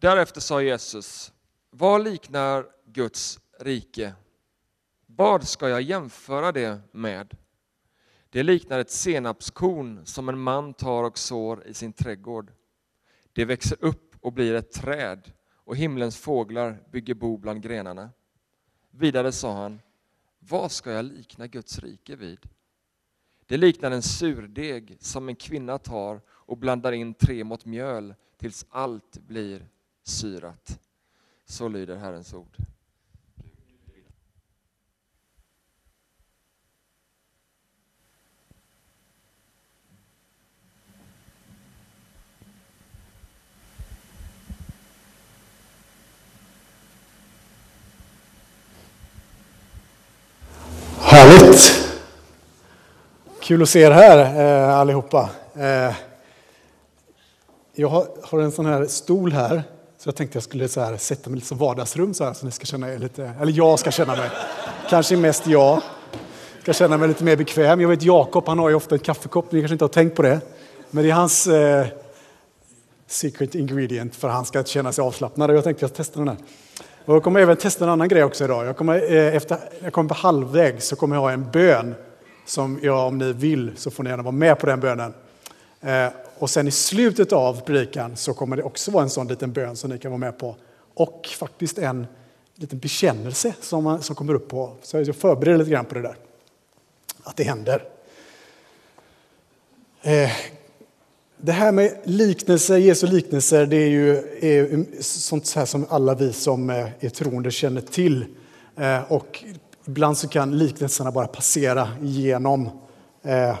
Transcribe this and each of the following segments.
Därefter sa Jesus, vad liknar Guds rike? Vad ska jag jämföra det med? Det liknar ett senapskorn som en man tar och sår i sin trädgård. Det växer upp och blir ett träd och himlens fåglar bygger bo bland grenarna. Vidare sa han, vad ska jag likna Guds rike vid? Det liknar en surdeg som en kvinna tar och blandar in tre mått mjöl tills allt blir syrat. Så lyder Herrens ord. Härligt! Kul att se er här eh, allihopa. Eh, jag har, har en sån här stol här, så jag tänkte jag skulle så här, sätta mig lite som vardagsrum så här, så ni ska känna er lite, eller jag ska känna mig, kanske mest jag, ska känna mig lite mer bekväm. Jag vet Jakob, han har ju ofta en kaffekopp, ni kanske inte har tänkt på det, men det är hans eh, secret ingredient för att han ska känna sig avslappnad. Och jag tänkte jag testar den här. Och jag kommer även testa en annan grej också idag. Jag kommer, eh, efter, jag kommer på halvväg så kommer jag ha en bön som jag, om ni vill, så får ni gärna vara med på den bönen. Eh, och sen i slutet av predikan så kommer det också vara en sån liten bön som ni kan vara med på. Och faktiskt en liten bekännelse som, man, som kommer upp på. Så jag förbereder lite grann på det där. Att det händer. Eh, det här med liknelser, Jesu liknelser, det är ju är sånt här som alla vi som eh, är troende känner till. Eh, och ibland så kan liknelserna bara passera igenom. eh,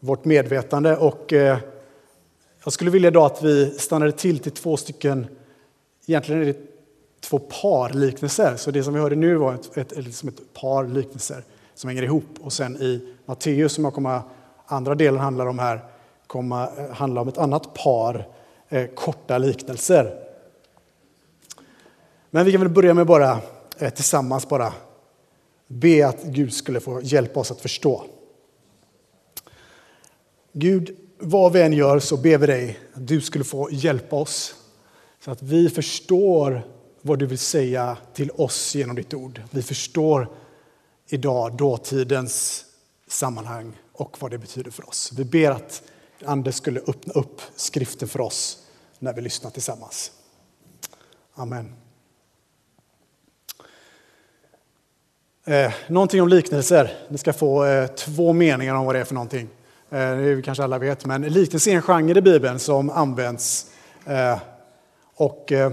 vårt medvetande. Och eh, jag skulle vilja idag att vi stannade till till två stycken, egentligen är det två par liknelser. Så det som vi hörde nu var ett, ett, liksom ett par liknelser som hänger ihop. Och sen i Matteus, som jag kommer, andra delen handlar om här, kommer eh, handla om ett annat par eh, korta liknelser. Men vi kan väl börja med bara eh, tillsammans bara be att Gud skulle få hjälpa oss att förstå. Gud, vad vi än gör så ber vi dig att du skulle få hjälpa oss så att vi förstår vad du vill säga till oss genom ditt ord. Vi förstår idag dåtidens sammanhang och vad det betyder för oss. Vi ber att Ande skulle öppna upp skriften för oss när vi lyssnar tillsammans. Amen. Eh, någonting om liknelser. Ni ska få eh, två meningar om vad det är för någonting. Eh, det kanske alla vet, men liknelse är en genre i Bibeln som används. Eh, och eh,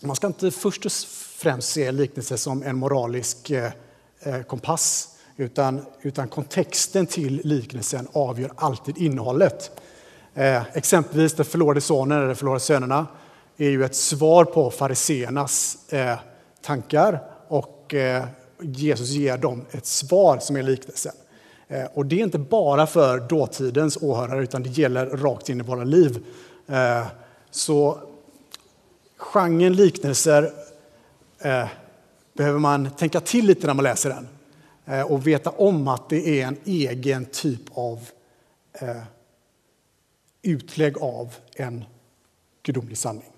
man ska inte först och främst se liknelse som en moralisk kompass utan, utan kontexten till liknelsen avgör alltid innehållet. Exempelvis den förlorade sonen eller förlorade sönerna är ju ett svar på fariseernas tankar och Jesus ger dem ett svar som är liknelsen. Eh, och det är inte bara för dåtidens åhörare utan det gäller rakt in i våra liv. Eh, så genren liknelser eh, behöver man tänka till lite när man läser den. Och veta om att det är en egen typ av utlägg av en gudomlig sanning.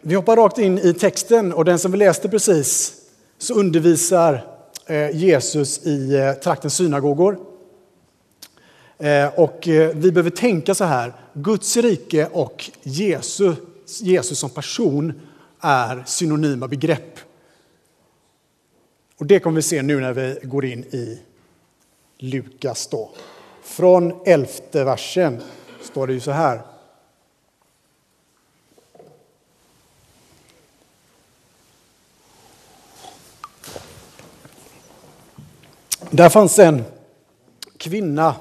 Vi hoppar rakt in i texten och den som vi läste precis så undervisar Eh, Jesus i eh, traktens synagogor. Eh, och vi behöver tänka så här, Guds rike och Jesus, Jesus som person är synonyma begrepp. Och det kommer vi se nu när vi går in i Lukas. Då. Från elfte versen står det ju så här. Där fanns en kvinna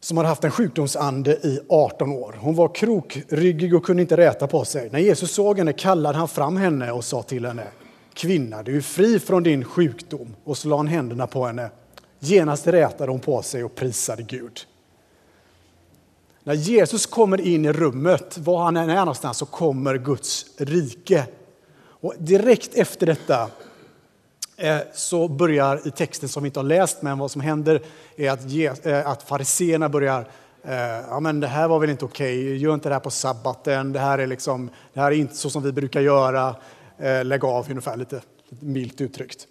som hade haft en sjukdomsande i 18 år. Hon var krokryggig och kunde inte räta på sig. När Jesus såg henne kallade han fram henne och sa till henne Kvinna, du är fri från din sjukdom. Och så la han händerna på henne. Genast rätade hon på sig och prisade Gud. När Jesus kommer in i rummet, var han än är någonstans, så kommer Guds rike. Och direkt efter detta Eh, så börjar i texten som vi inte har läst, men vad som händer är att, eh, att fariseerna börjar eh, ja, men det här var väl inte okej, okay. gör inte det här på sabbaten, det här är, liksom, det här är inte så som vi brukar göra, eh, lägg av ungefär, lite, lite milt uttryckt.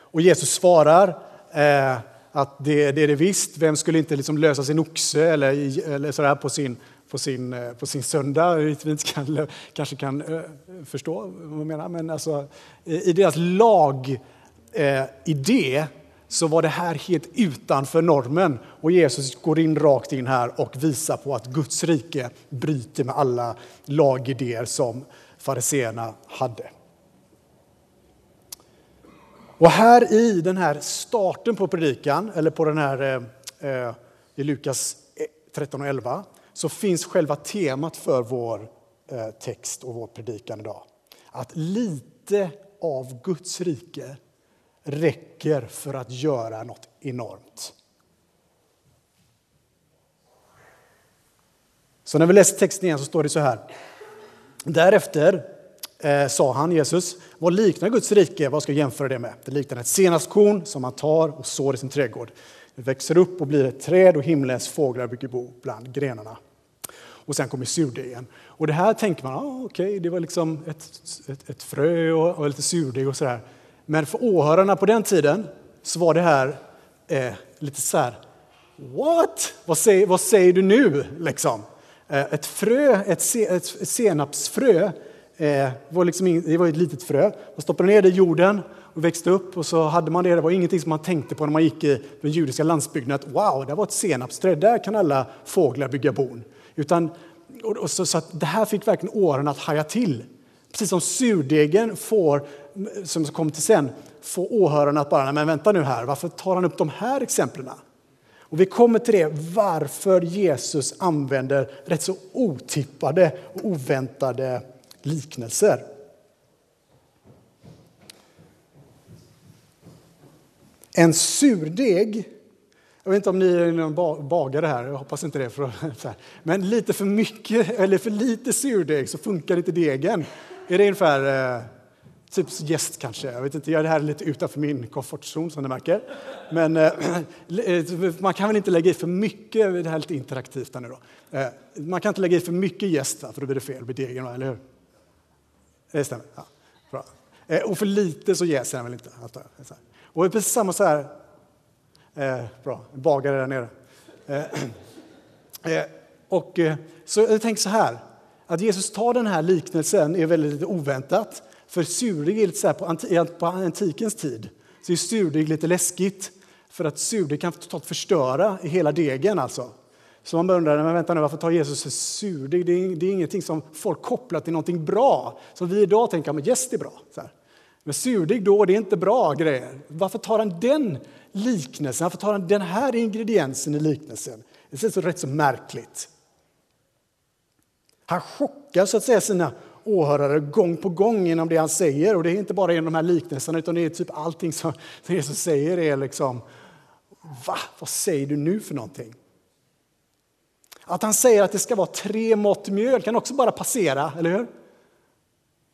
Och Jesus svarar att det, det, är det visst, vem skulle inte liksom lösa sin oxe eller, eller sådär på sin, på sin, eh, på sin söndag? Vi kan, kanske kan eh, förstå vad jag menar, men alltså, i deras lagidé eh, så var det här helt utanför normen. Och Jesus går in rakt in här och visar på att Guds rike bryter med alla lagidéer som fariseerna hade. Och här i den här starten på predikan, eller på den här eh, eh i Lukas 13 och 11, så finns själva temat för vår eh, text och vår predikan idag. Att lite av Guds rike räcker för att göra något enormt. Så när vi läser texten igen så står det så här. Därefter eh, sa han, Jesus, vad liknar Guds rike? Vad ska jag jämföra det med? Det liknar ett senapskorn som man tar och sår i sin trädgård. Det växer upp och blir ett träd och himlens fåglar bygger bo bland grenarna. Och sen kommer surdegen. Och det här tänker man, ah, okej, okay, det var liksom ett, ett, ett frö och, och lite surdeg och sådär. Men för åhörarna på den tiden så var det här eh, lite så här, what? Vad säger, vad säger du nu? Liksom. Eh, ett frö, ett, se, ett senapsfrö, eh, var liksom in, det var ett litet frö. Man stoppade ner det i jorden och växte upp och så hade man det. Det var ingenting som man tänkte på när man gick i den judiska landsbygden att wow, det var ett senapsträd, där kan alla fåglar bygga bon. Utan, och så, så att det här fick verkligen åren att haja till. Precis som surdegen får, som kom till sen, får åhörarna att bara, men vänta nu här, varför tar han upp de här exemplen? Och vi kommer till det, varför Jesus använder rätt så otippade och oväntade liknelser. En surdeg jag vet inte om ni är någon bagare här, jag hoppas inte det. För, att, men lite för mycket eller för lite surdeg så funkar inte degen. Är det ungefär eh, typ gäst yes, kanske? Jag vet inte, jag är det här lite utanför min komfortzon som ni märker. Men eh, eh, man kan väl inte lägga i för mycket, det här är lite interaktivt här nu då. Eh, man kan inte lägga i för mycket gäst yes, för då blir det fel, med degen, eller hur? Det stämmer. Ja, bra. Eh, och för lite så jäser den väl inte. Och det är precis samma så här, Eh, bra, en bagare där nere. Eh, eh, och, eh, så jag tänker så här, att Jesus tar den här liknelsen är väldigt oväntat. För surdeg är lite så här, på, anti, på antikens tid så är surdeg lite läskigt. För att surdeg kan totalt förstöra hela degen. Alltså. Så man undrar, men vänta nu, varför tar Jesus surdeg? Det är, det är ingenting som folk kopplar till någonting bra. Som vi idag tänker, men gäst är bra. Så här. Men surdeg då, det är inte bra grejer. Varför tar han den liknelsen? Varför tar han den här ingrediensen i liknelsen? Det känns rätt så märkligt. Han chockar så att säga sina åhörare gång på gång genom det han säger. Och det är inte bara genom de här liknelserna, utan det är typ allting som Jesus säger är liksom, va? Vad säger du nu för någonting? Att han säger att det ska vara tre mått mjöl kan också bara passera, eller hur?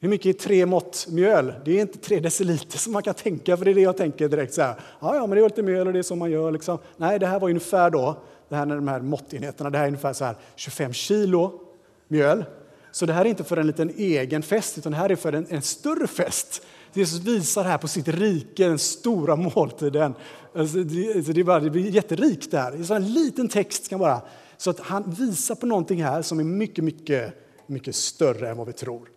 Hur mycket är tre mått mjöl? Det är inte tre deciliter som man kan tänka, för det är det jag tänker direkt. Så här, ja, men det är lite mjöl och det är så man gör. Liksom. Nej, det här var ungefär då, det här med de här måttenheterna, det här är ungefär så här 25 kilo mjöl. Så det här är inte för en liten egen fest, utan det här är för en, en större fest. Jesus visar här på sitt rike, den stora måltiden. Alltså det, alltså, det, är bara, det blir jätterikt där. här. en liten text kan bara... Så att han visar på någonting här som är mycket, mycket, mycket större än vad vi tror.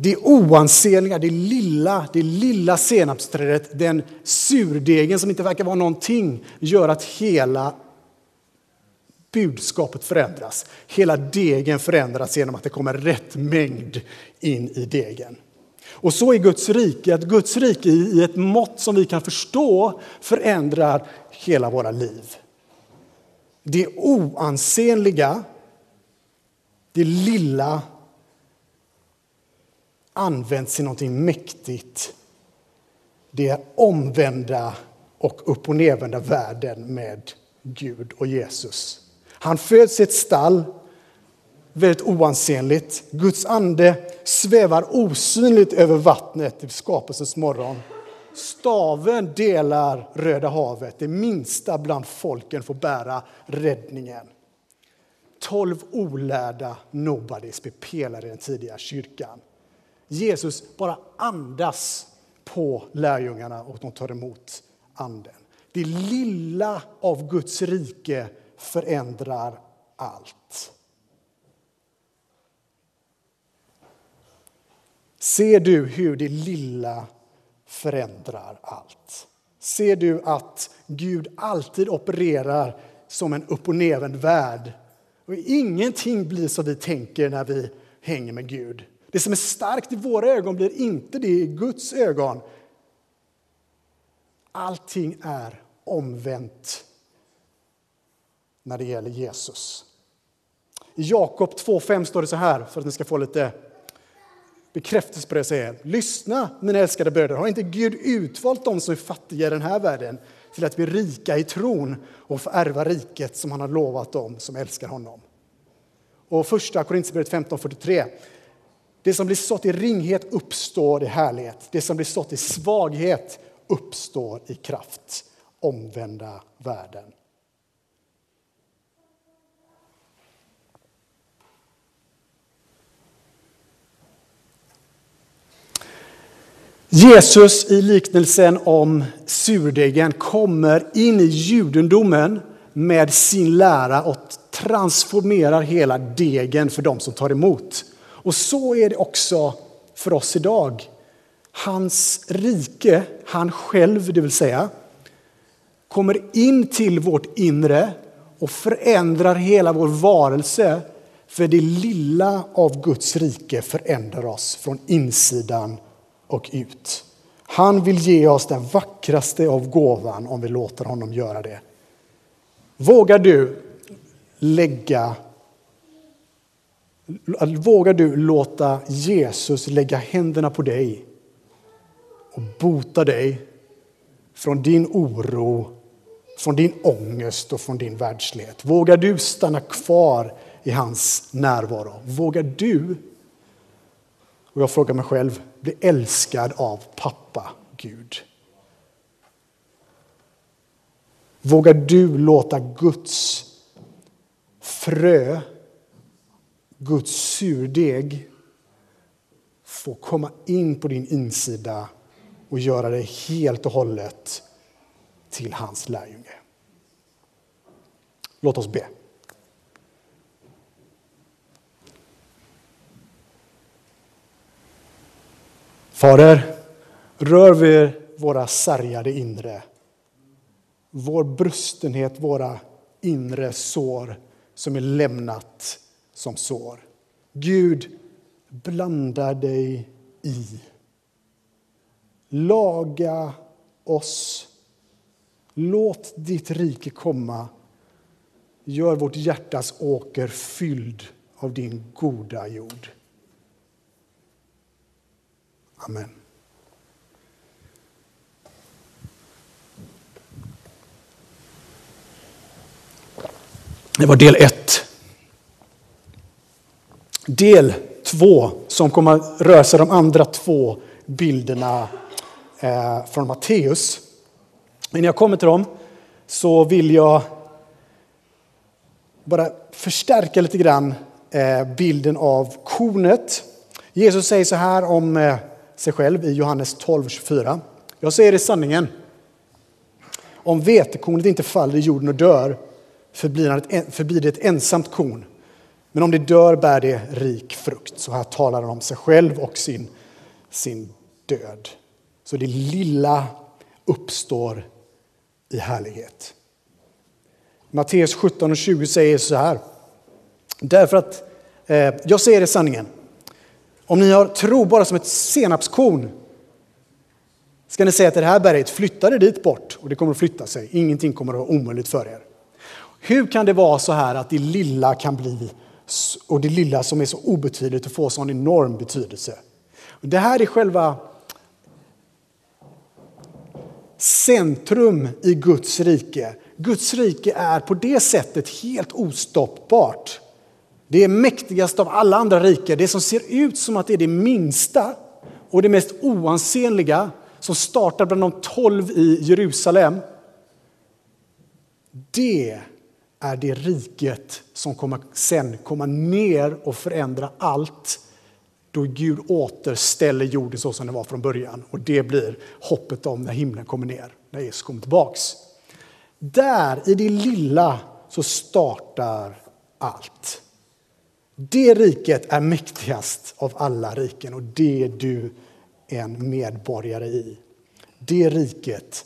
Det oansenliga, det lilla, det lilla senapsträdet, den surdegen som inte verkar vara någonting, gör att hela budskapet förändras. Hela degen förändras genom att det kommer rätt mängd in i degen. Och så är Guds rike, att Guds rike i ett mått som vi kan förstå förändrar hela våra liv. Det oansenliga, det lilla används till någonting mäktigt. Det är omvända och upp och nervända världen med Gud och Jesus. Han föds i ett stall, väldigt oansenligt. Guds ande svävar osynligt över vattnet i skapelsens morgon. staven delar Röda havet. Det minsta bland folken får bära räddningen. Tolv olärda nobodies blir pelare i den tidiga kyrkan. Jesus bara andas på lärjungarna och de tar emot anden. Det lilla av Guds rike förändrar allt. Ser du hur det lilla förändrar allt? Ser du att Gud alltid opererar som en upp och nervänd värld? Och ingenting blir som vi tänker när vi hänger med Gud. Det som är starkt i våra ögon blir inte det i Guds ögon. Allting är omvänt när det gäller Jesus. I Jakob 2.5 står det så här, för att ni ska få lite bekräftelse på det jag säger. Lyssna, mina älskade bröder, har inte Gud utvalt dem som är fattiga i den här världen till att bli rika i tron och få ärva riket som han har lovat dem som älskar honom? Och första Korinthierbrevet 15.43. Det som blir sått i ringhet uppstår i härlighet. Det som blir sått i svaghet uppstår i kraft. Omvända världen. Jesus i liknelsen om surdegen kommer in i judendomen med sin lära och transformerar hela degen för dem som tar emot. Och så är det också för oss idag. Hans rike, han själv det vill säga, kommer in till vårt inre och förändrar hela vår varelse. För det lilla av Guds rike förändrar oss från insidan och ut. Han vill ge oss den vackraste av gåvan om vi låter honom göra det. Vågar du lägga Vågar du låta Jesus lägga händerna på dig och bota dig från din oro, från din ångest och från din världslighet? Vågar du stanna kvar i hans närvaro? Vågar du, och jag frågar mig själv, bli älskad av pappa Gud? Vågar du låta Guds frö, Guds surdeg få komma in på din insida och göra dig helt och hållet till hans lärjunge. Låt oss be. Fader, rör vid våra sargade inre, vår brustenhet, våra inre sår som är lämnat som sår. Gud, blanda dig i. Laga oss. Låt ditt rike komma. Gör vårt hjärtas åker fylld av din goda jord. Amen. Det var del ett. Del två, som kommer att röra sig de andra två bilderna eh, från Matteus. Innan jag kommer till dem så vill jag bara förstärka lite grann eh, bilden av kornet. Jesus säger så här om eh, sig själv i Johannes 12.24. Jag säger det sanningen. Om vetekornet inte faller i jorden och dör förblir det ett ensamt korn. Men om det dör bär det rik frukt. Så här talar han om sig själv och sin, sin död. Så det lilla uppstår i härlighet. Matteus 17 och 20 säger så här. Därför att, eh, jag säger det sanningen. Om ni har tro bara som ett senapskorn ska ni säga till det här berget flytta det dit bort och det kommer att flytta sig. Ingenting kommer att vara omöjligt för er. Hur kan det vara så här att det lilla kan bli och det lilla som är så obetydligt och får sån enorm betydelse? Det här är själva centrum i Guds rike. Guds rike är på det sättet helt ostoppbart. Det är mäktigast av alla andra riken. Det som ser ut som att det är det minsta och det mest oansenliga som startar bland de tolv i Jerusalem. Det är det riket som kommer sen komma ner och förändra allt då Gud återställer jorden så som den var från början. Och det blir hoppet om när himlen kommer ner, när Jesus kommer tillbaks. Där, i det lilla, så startar allt. Det riket är mäktigast av alla riken och det är du en medborgare i. Det riket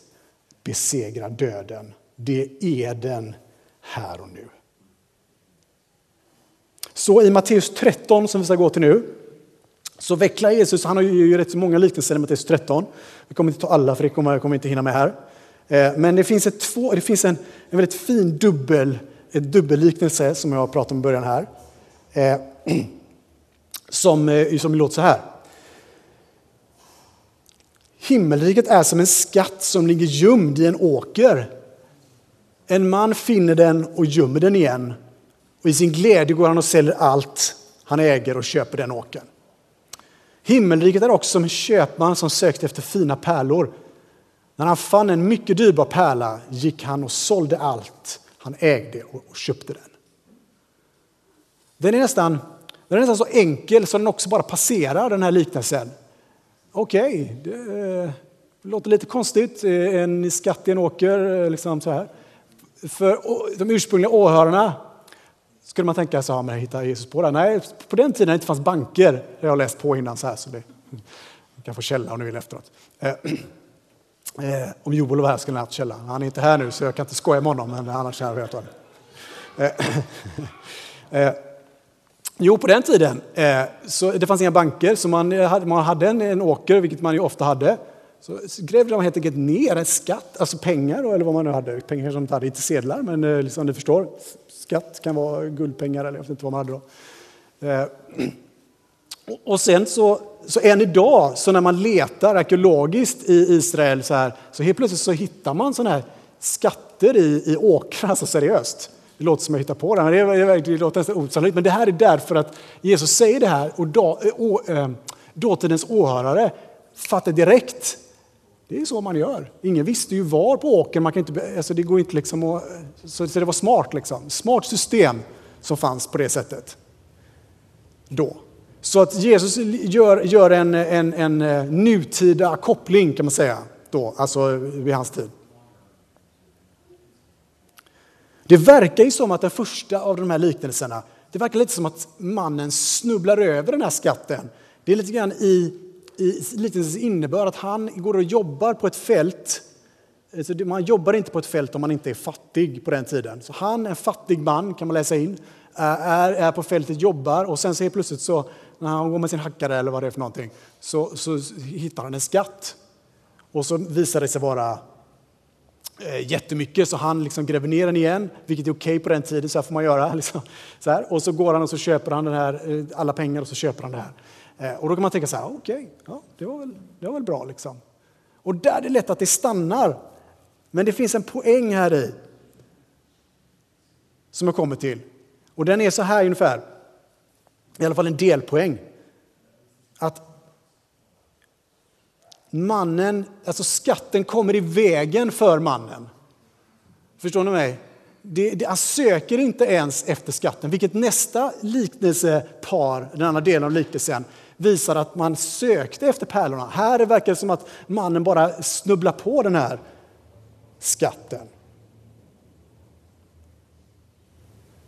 besegrar döden. Det är den här och nu. Så i Matteus 13, som vi ska gå till nu, så vecklar Jesus, han har ju rätt så många liknelser i Matteus 13. Vi kommer inte ta alla för det kommer, kommer inte hinna med här. Eh, men det finns, ett två, det finns en, en väldigt fin dubbel, ett dubbelliknelse som jag pratade om i början här. Eh, som, eh, som låter så här. Himmelriket är som en skatt som ligger gömd i en åker. En man finner den och gömmer den igen. Och I sin glädje går han och säljer allt han äger och köper den åkern. Himmelriket är också som en köpman som sökte efter fina pärlor. När han fann en mycket dyrbar pärla gick han och sålde allt han ägde och köpte den. Den är nästan, den är nästan så enkel så den också bara passerar den här liknelsen. Okej, okay, det eh, låter lite konstigt. Eh, en skatt i en åker, eh, liksom så här. För de ursprungliga åhörarna skulle man tänka så här, men hittar Jesus på det? Nej, på den tiden det inte fanns banker, det har jag läst på innan så här, så det, ni kan få källa om ni vill efteråt. Eh, eh, om Joel var här skulle han haft källa. Han är inte här nu så jag kan inte skoja med honom, men annars hade jag vet det. Eh, eh, jo, på den tiden eh, så det fanns inga banker, så man eh, hade, man hade en, en åker, vilket man ju ofta hade. Så grävde de helt enkelt ner en skatt, alltså pengar, eller vad man nu hade. Pengar som de hade, inte sedlar, men eh, liksom, du förstår. Skatt kan vara guldpengar, eller jag vet inte vad man hade då. Eh, och sen så, så än idag, så när man letar arkeologiskt i Israel så här, så helt plötsligt så hittar man sådana här skatter i, i åkrar, alltså seriöst. Det låter som jag hittar på det, men det, det låter nästan osannolikt. Men det här är därför att Jesus säger det här och då, eh, och äh, dåtidens åhörare fattar direkt. Det är så man gör. Ingen visste ju var på åkern, man kan inte, alltså det går inte liksom att, så, det var smart liksom. Smart system som fanns på det sättet. Då. Så att Jesus gör, gör en, en, en eh, nutida koppling kan man säga, då, alltså vid hans tid. Det verkar ju som att den första av de här liknelserna, det verkar lite som att mannen snubblar över den här skatten. Det är lite grann i, i liknelsens innebörd att han går och jobbar på ett fält. Alltså man jobbar inte på ett fält om man inte är fattig på den tiden. Så han, en fattig man, kan man läsa in, eh, är, är på fältet, jobbar och sen så helt plötsligt så när han går med sin hackare eller vad det är för någonting så, så hittar han en skatt. Och så visar det sig vara Eh, jättemycket så han liksom gräver ner den igen, vilket är okej okay på den tiden, så här får man göra. Liksom. Så här. Och så går han och så köper han den här, eh, alla pengar och så köper han det här. Eh, och då kan man tänka så här, okej, okay, ja, det, var väl, det var väl bra liksom. Och där är det lätt att det stannar. Men det finns en poäng här i som jag kommer till. Och den är så här ungefär, i alla fall en delpoäng. Att mannen, alltså skatten kommer i vägen för mannen. Förstår ni mig? Det, det, han söker inte ens efter skatten, vilket nästa liknelsepar, den andra delen av liknelsen, visar att man sökte efter pärlorna. Här verkar det som att mannen bara snubblar på den här skatten.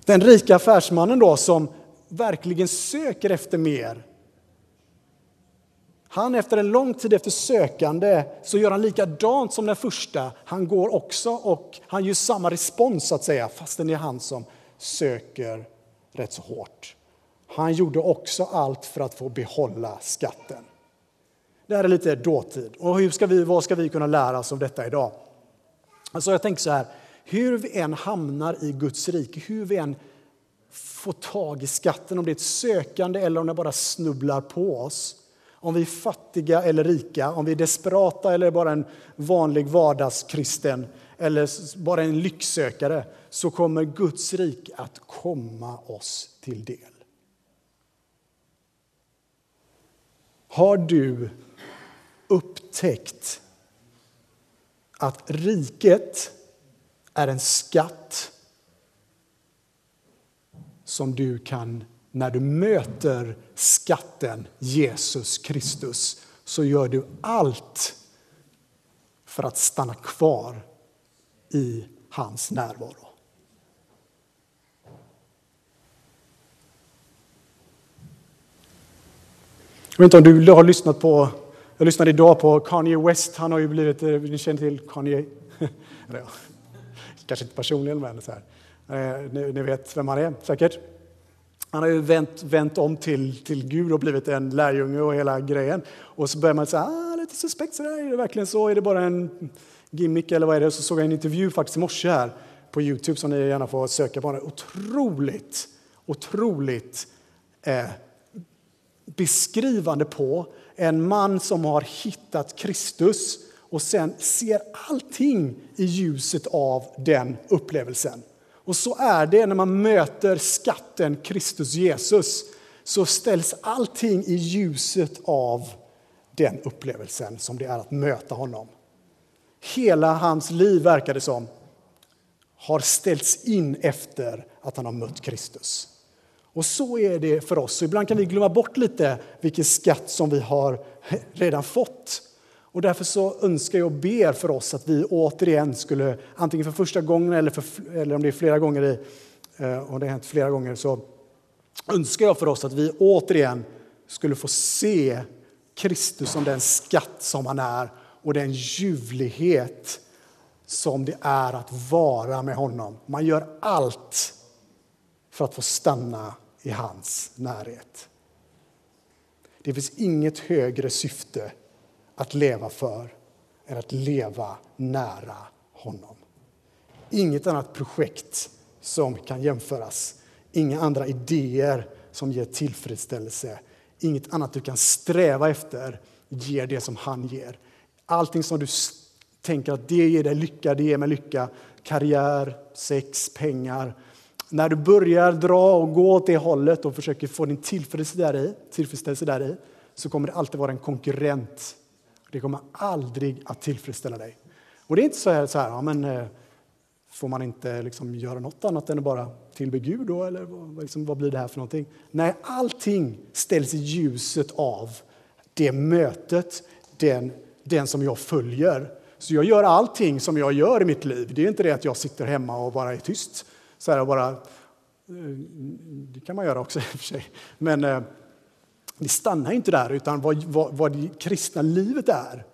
Den rika affärsmannen då som verkligen söker efter mer han efter en lång tid efter sökande så gör han likadant som den första. Han går också och han gör samma respons så att säga, fastän det är han som söker rätt så hårt. Han gjorde också allt för att få behålla skatten. Det här är lite dåtid. Och hur ska vi, vad ska vi kunna lära oss av detta idag? Alltså jag tänker så här, hur vi än hamnar i Guds rike, hur vi än får tag i skatten, om det är ett sökande eller om det bara snubblar på oss, om vi är fattiga eller rika, om vi är desperata eller bara en vanlig vardagskristen eller bara en lycksökare, så kommer Guds rike att komma oss till del. Har du upptäckt att riket är en skatt som du kan, när du möter skatten Jesus Kristus, så gör du allt för att stanna kvar i hans närvaro. Jag vet inte om du har lyssnat på, jag lyssnade idag på Kanye West, han har ju blivit, eh, ni känner till Kanye? Kanske inte personligen men så här. Eh, ni, ni, vet vem han är säkert. Han har ju vänt, vänt om till, till Gud och blivit en lärjunge och hela grejen. Och så börjar man säga, ah, lite suspekt sådär, är det verkligen så? Är det bara en gimmick eller vad är det? Så såg jag en intervju faktiskt i morse här på Youtube som ni gärna får söka på. Otroligt, otroligt eh, beskrivande på en man som har hittat Kristus och sen ser allting i ljuset av den upplevelsen. Och så är det när man möter skatten Kristus Jesus så ställs allting i ljuset av den upplevelsen som det är att möta honom. Hela hans liv, verkar det som, har ställts in efter att han har mött Kristus. Och så är det för oss. Så ibland kan vi glömma bort lite vilken skatt som vi har redan fått. Och därför så önskar jag och ber för oss att vi återigen skulle, antingen för första gången eller, för, eller om det är flera gånger, i, eh, och det har hänt flera gånger, så önskar jag för oss att vi återigen skulle få se Kristus som den skatt som han är och den ljuvlighet som det är att vara med honom. Man gör allt för att få stanna i hans närhet. Det finns inget högre syfte att leva för än att leva nära honom. Inget annat projekt som kan jämföras. Inga andra idéer som ger tillfredsställelse. Inget annat du kan sträva efter ger det som han ger. Allting som du tänker att det ger dig lycka, det ger mig lycka. Karriär, sex, pengar, när du börjar dra och gå åt det hållet och försöker få din tillfredsställelse där i, tillfredsställelse där i så kommer det alltid vara en konkurrent. Det kommer aldrig att tillfredsställa dig. Och det är inte så här, så här ja, men, eh, får man inte liksom göra något annat än att bara tillbe Gud då? Eller liksom, vad blir det här för någonting? Nej, allting ställs i ljuset av det mötet, den, den som jag följer. Så jag gör allting som jag gör i mitt liv. Det är inte det att jag sitter hemma och bara är tyst så här bara, eh, det kan man göra också i och för sig. Men eh, det stannar inte där, utan vad, vad, vad det kristna livet är,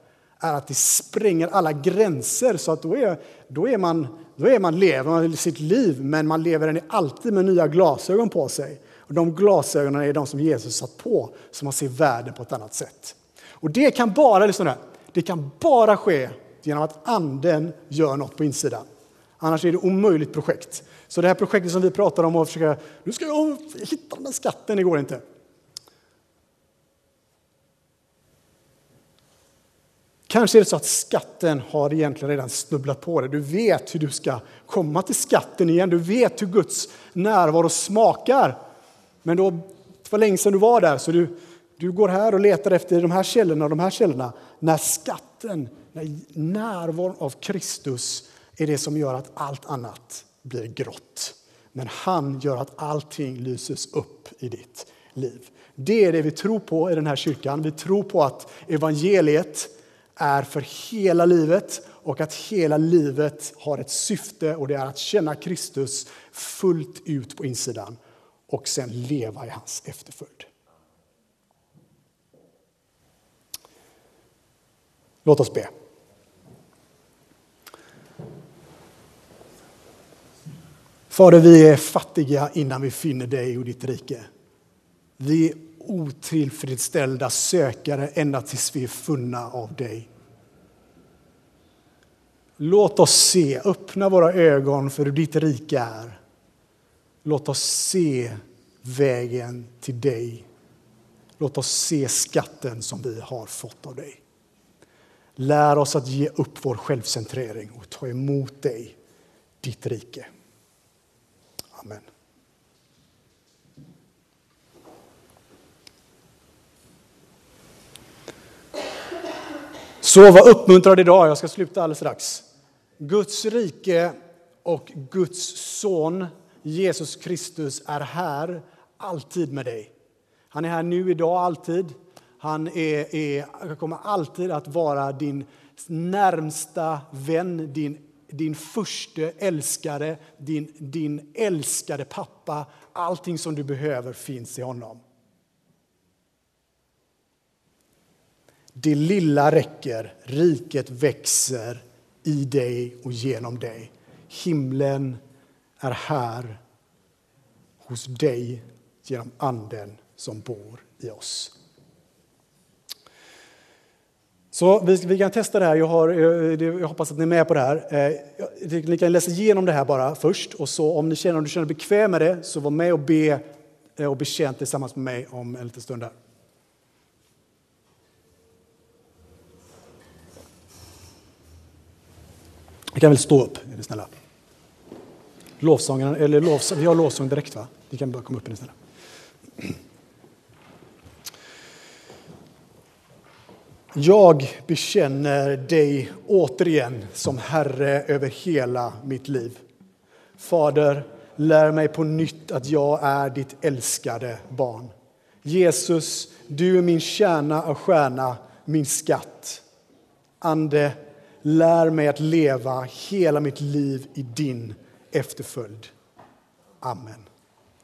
är att det spränger alla gränser. Så att då, är, då, är man, då är man, lever man sitt liv, men man lever den alltid med nya glasögon på sig. Och de glasögonen är de som Jesus satt på, så man ser världen på ett annat sätt. Och det kan bara, liksom där, det kan bara ske genom att anden gör något på insidan. Annars är det omöjligt projekt. Så det här projektet som vi pratar om, att försöka, nu ska jag hitta den där skatten, det går inte. Kanske är det så att skatten har egentligen redan snubblat på dig. Du vet hur du ska komma till skatten igen. Du vet hur Guds närvaro smakar. Men då, det var länge sedan du var där, så du, du går här och letar efter de här källorna och de här källorna. När skatten, när närvaron av Kristus är det som gör att allt annat blir grått. Men han gör att allting lyses upp i ditt liv. Det är det vi tror på i den här kyrkan. Vi tror på att evangeliet är för hela livet och att hela livet har ett syfte och det är att känna Kristus fullt ut på insidan och sen leva i hans efterföljd. Låt oss be. Fader, vi är fattiga innan vi finner dig och ditt rike. Vi är otillfredsställda sökare ända tills vi är funna av dig. Låt oss se, öppna våra ögon för hur ditt rike är. Låt oss se vägen till dig. Låt oss se skatten som vi har fått av dig. Lär oss att ge upp vår självcentrering och ta emot dig, ditt rike. Amen. Så var uppmuntrad idag, jag ska sluta alldeles strax. Guds rike och Guds son Jesus Kristus är här, alltid med dig. Han är här nu, idag, alltid. Han är, är, kommer alltid att vara din närmsta vän, din, din första älskare, din, din älskade pappa. Allting som du behöver finns i honom. Det lilla räcker, riket växer i dig och genom dig. Himlen är här hos dig genom Anden som bor i oss. Så vi, vi, kan testa det här. Jag, har, eh, jag, jag, hoppas att ni är med på det här. Eh, ni kan läsa igenom det här bara först. Och så om ni känner, om du känner bekväm med det, så var med och be eh, och betjänt tillsammans med mig om en liten stund. Här. Ni kan väl stå upp, är ni snälla. Lovsången, eller lovs vi har lovsång direkt va? Ni kan bara komma upp, är ni snälla. Jag bekänner dig återigen som Herre över hela mitt liv. Fader, lär mig på nytt att jag är ditt älskade barn. Jesus, du är min kärna och stjärna, min skatt. Ande, lär mig att leva hela mitt liv i din efterföljd. Amen.